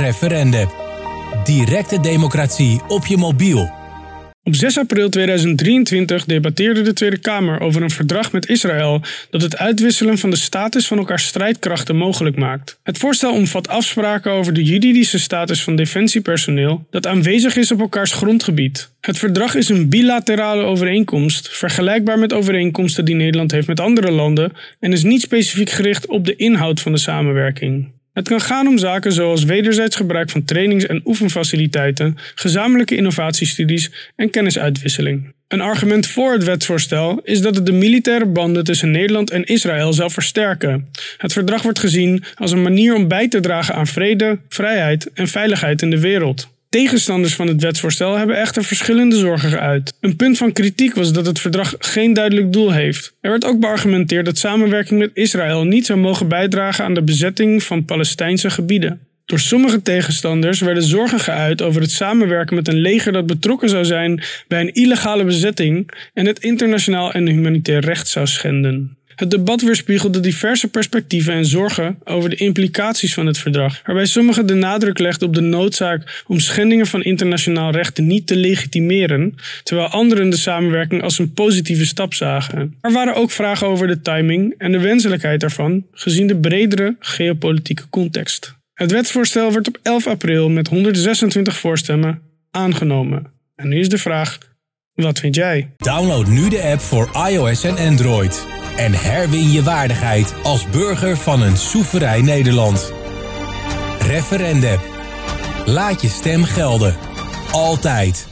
Referendum. Directe democratie op je mobiel. Op 6 april 2023 debatteerde de Tweede Kamer over een verdrag met Israël dat het uitwisselen van de status van elkaars strijdkrachten mogelijk maakt. Het voorstel omvat afspraken over de juridische status van defensiepersoneel dat aanwezig is op elkaars grondgebied. Het verdrag is een bilaterale overeenkomst, vergelijkbaar met overeenkomsten die Nederland heeft met andere landen, en is niet specifiek gericht op de inhoud van de samenwerking. Het kan gaan om zaken zoals wederzijds gebruik van trainings- en oefenfaciliteiten, gezamenlijke innovatiestudies en kennisuitwisseling. Een argument voor het wetsvoorstel is dat het de militaire banden tussen Nederland en Israël zal versterken. Het verdrag wordt gezien als een manier om bij te dragen aan vrede, vrijheid en veiligheid in de wereld. Tegenstanders van het wetsvoorstel hebben echter verschillende zorgen geuit. Een punt van kritiek was dat het verdrag geen duidelijk doel heeft. Er werd ook beargumenteerd dat samenwerking met Israël niet zou mogen bijdragen aan de bezetting van Palestijnse gebieden. Door sommige tegenstanders werden zorgen geuit over het samenwerken met een leger dat betrokken zou zijn bij een illegale bezetting en het internationaal en humanitair recht zou schenden. Het debat weerspiegelde diverse perspectieven en zorgen over de implicaties van het verdrag, waarbij sommigen de nadruk legden op de noodzaak om schendingen van internationaal recht niet te legitimeren, terwijl anderen de samenwerking als een positieve stap zagen. Er waren ook vragen over de timing en de wenselijkheid daarvan, gezien de bredere geopolitieke context. Het wetsvoorstel werd op 11 april met 126 voorstemmen aangenomen. En nu is de vraag: wat vind jij? Download nu de app voor iOS en Android. En herwin je waardigheid als burger van een soeverein Nederland. Referendum. Laat je stem gelden. Altijd.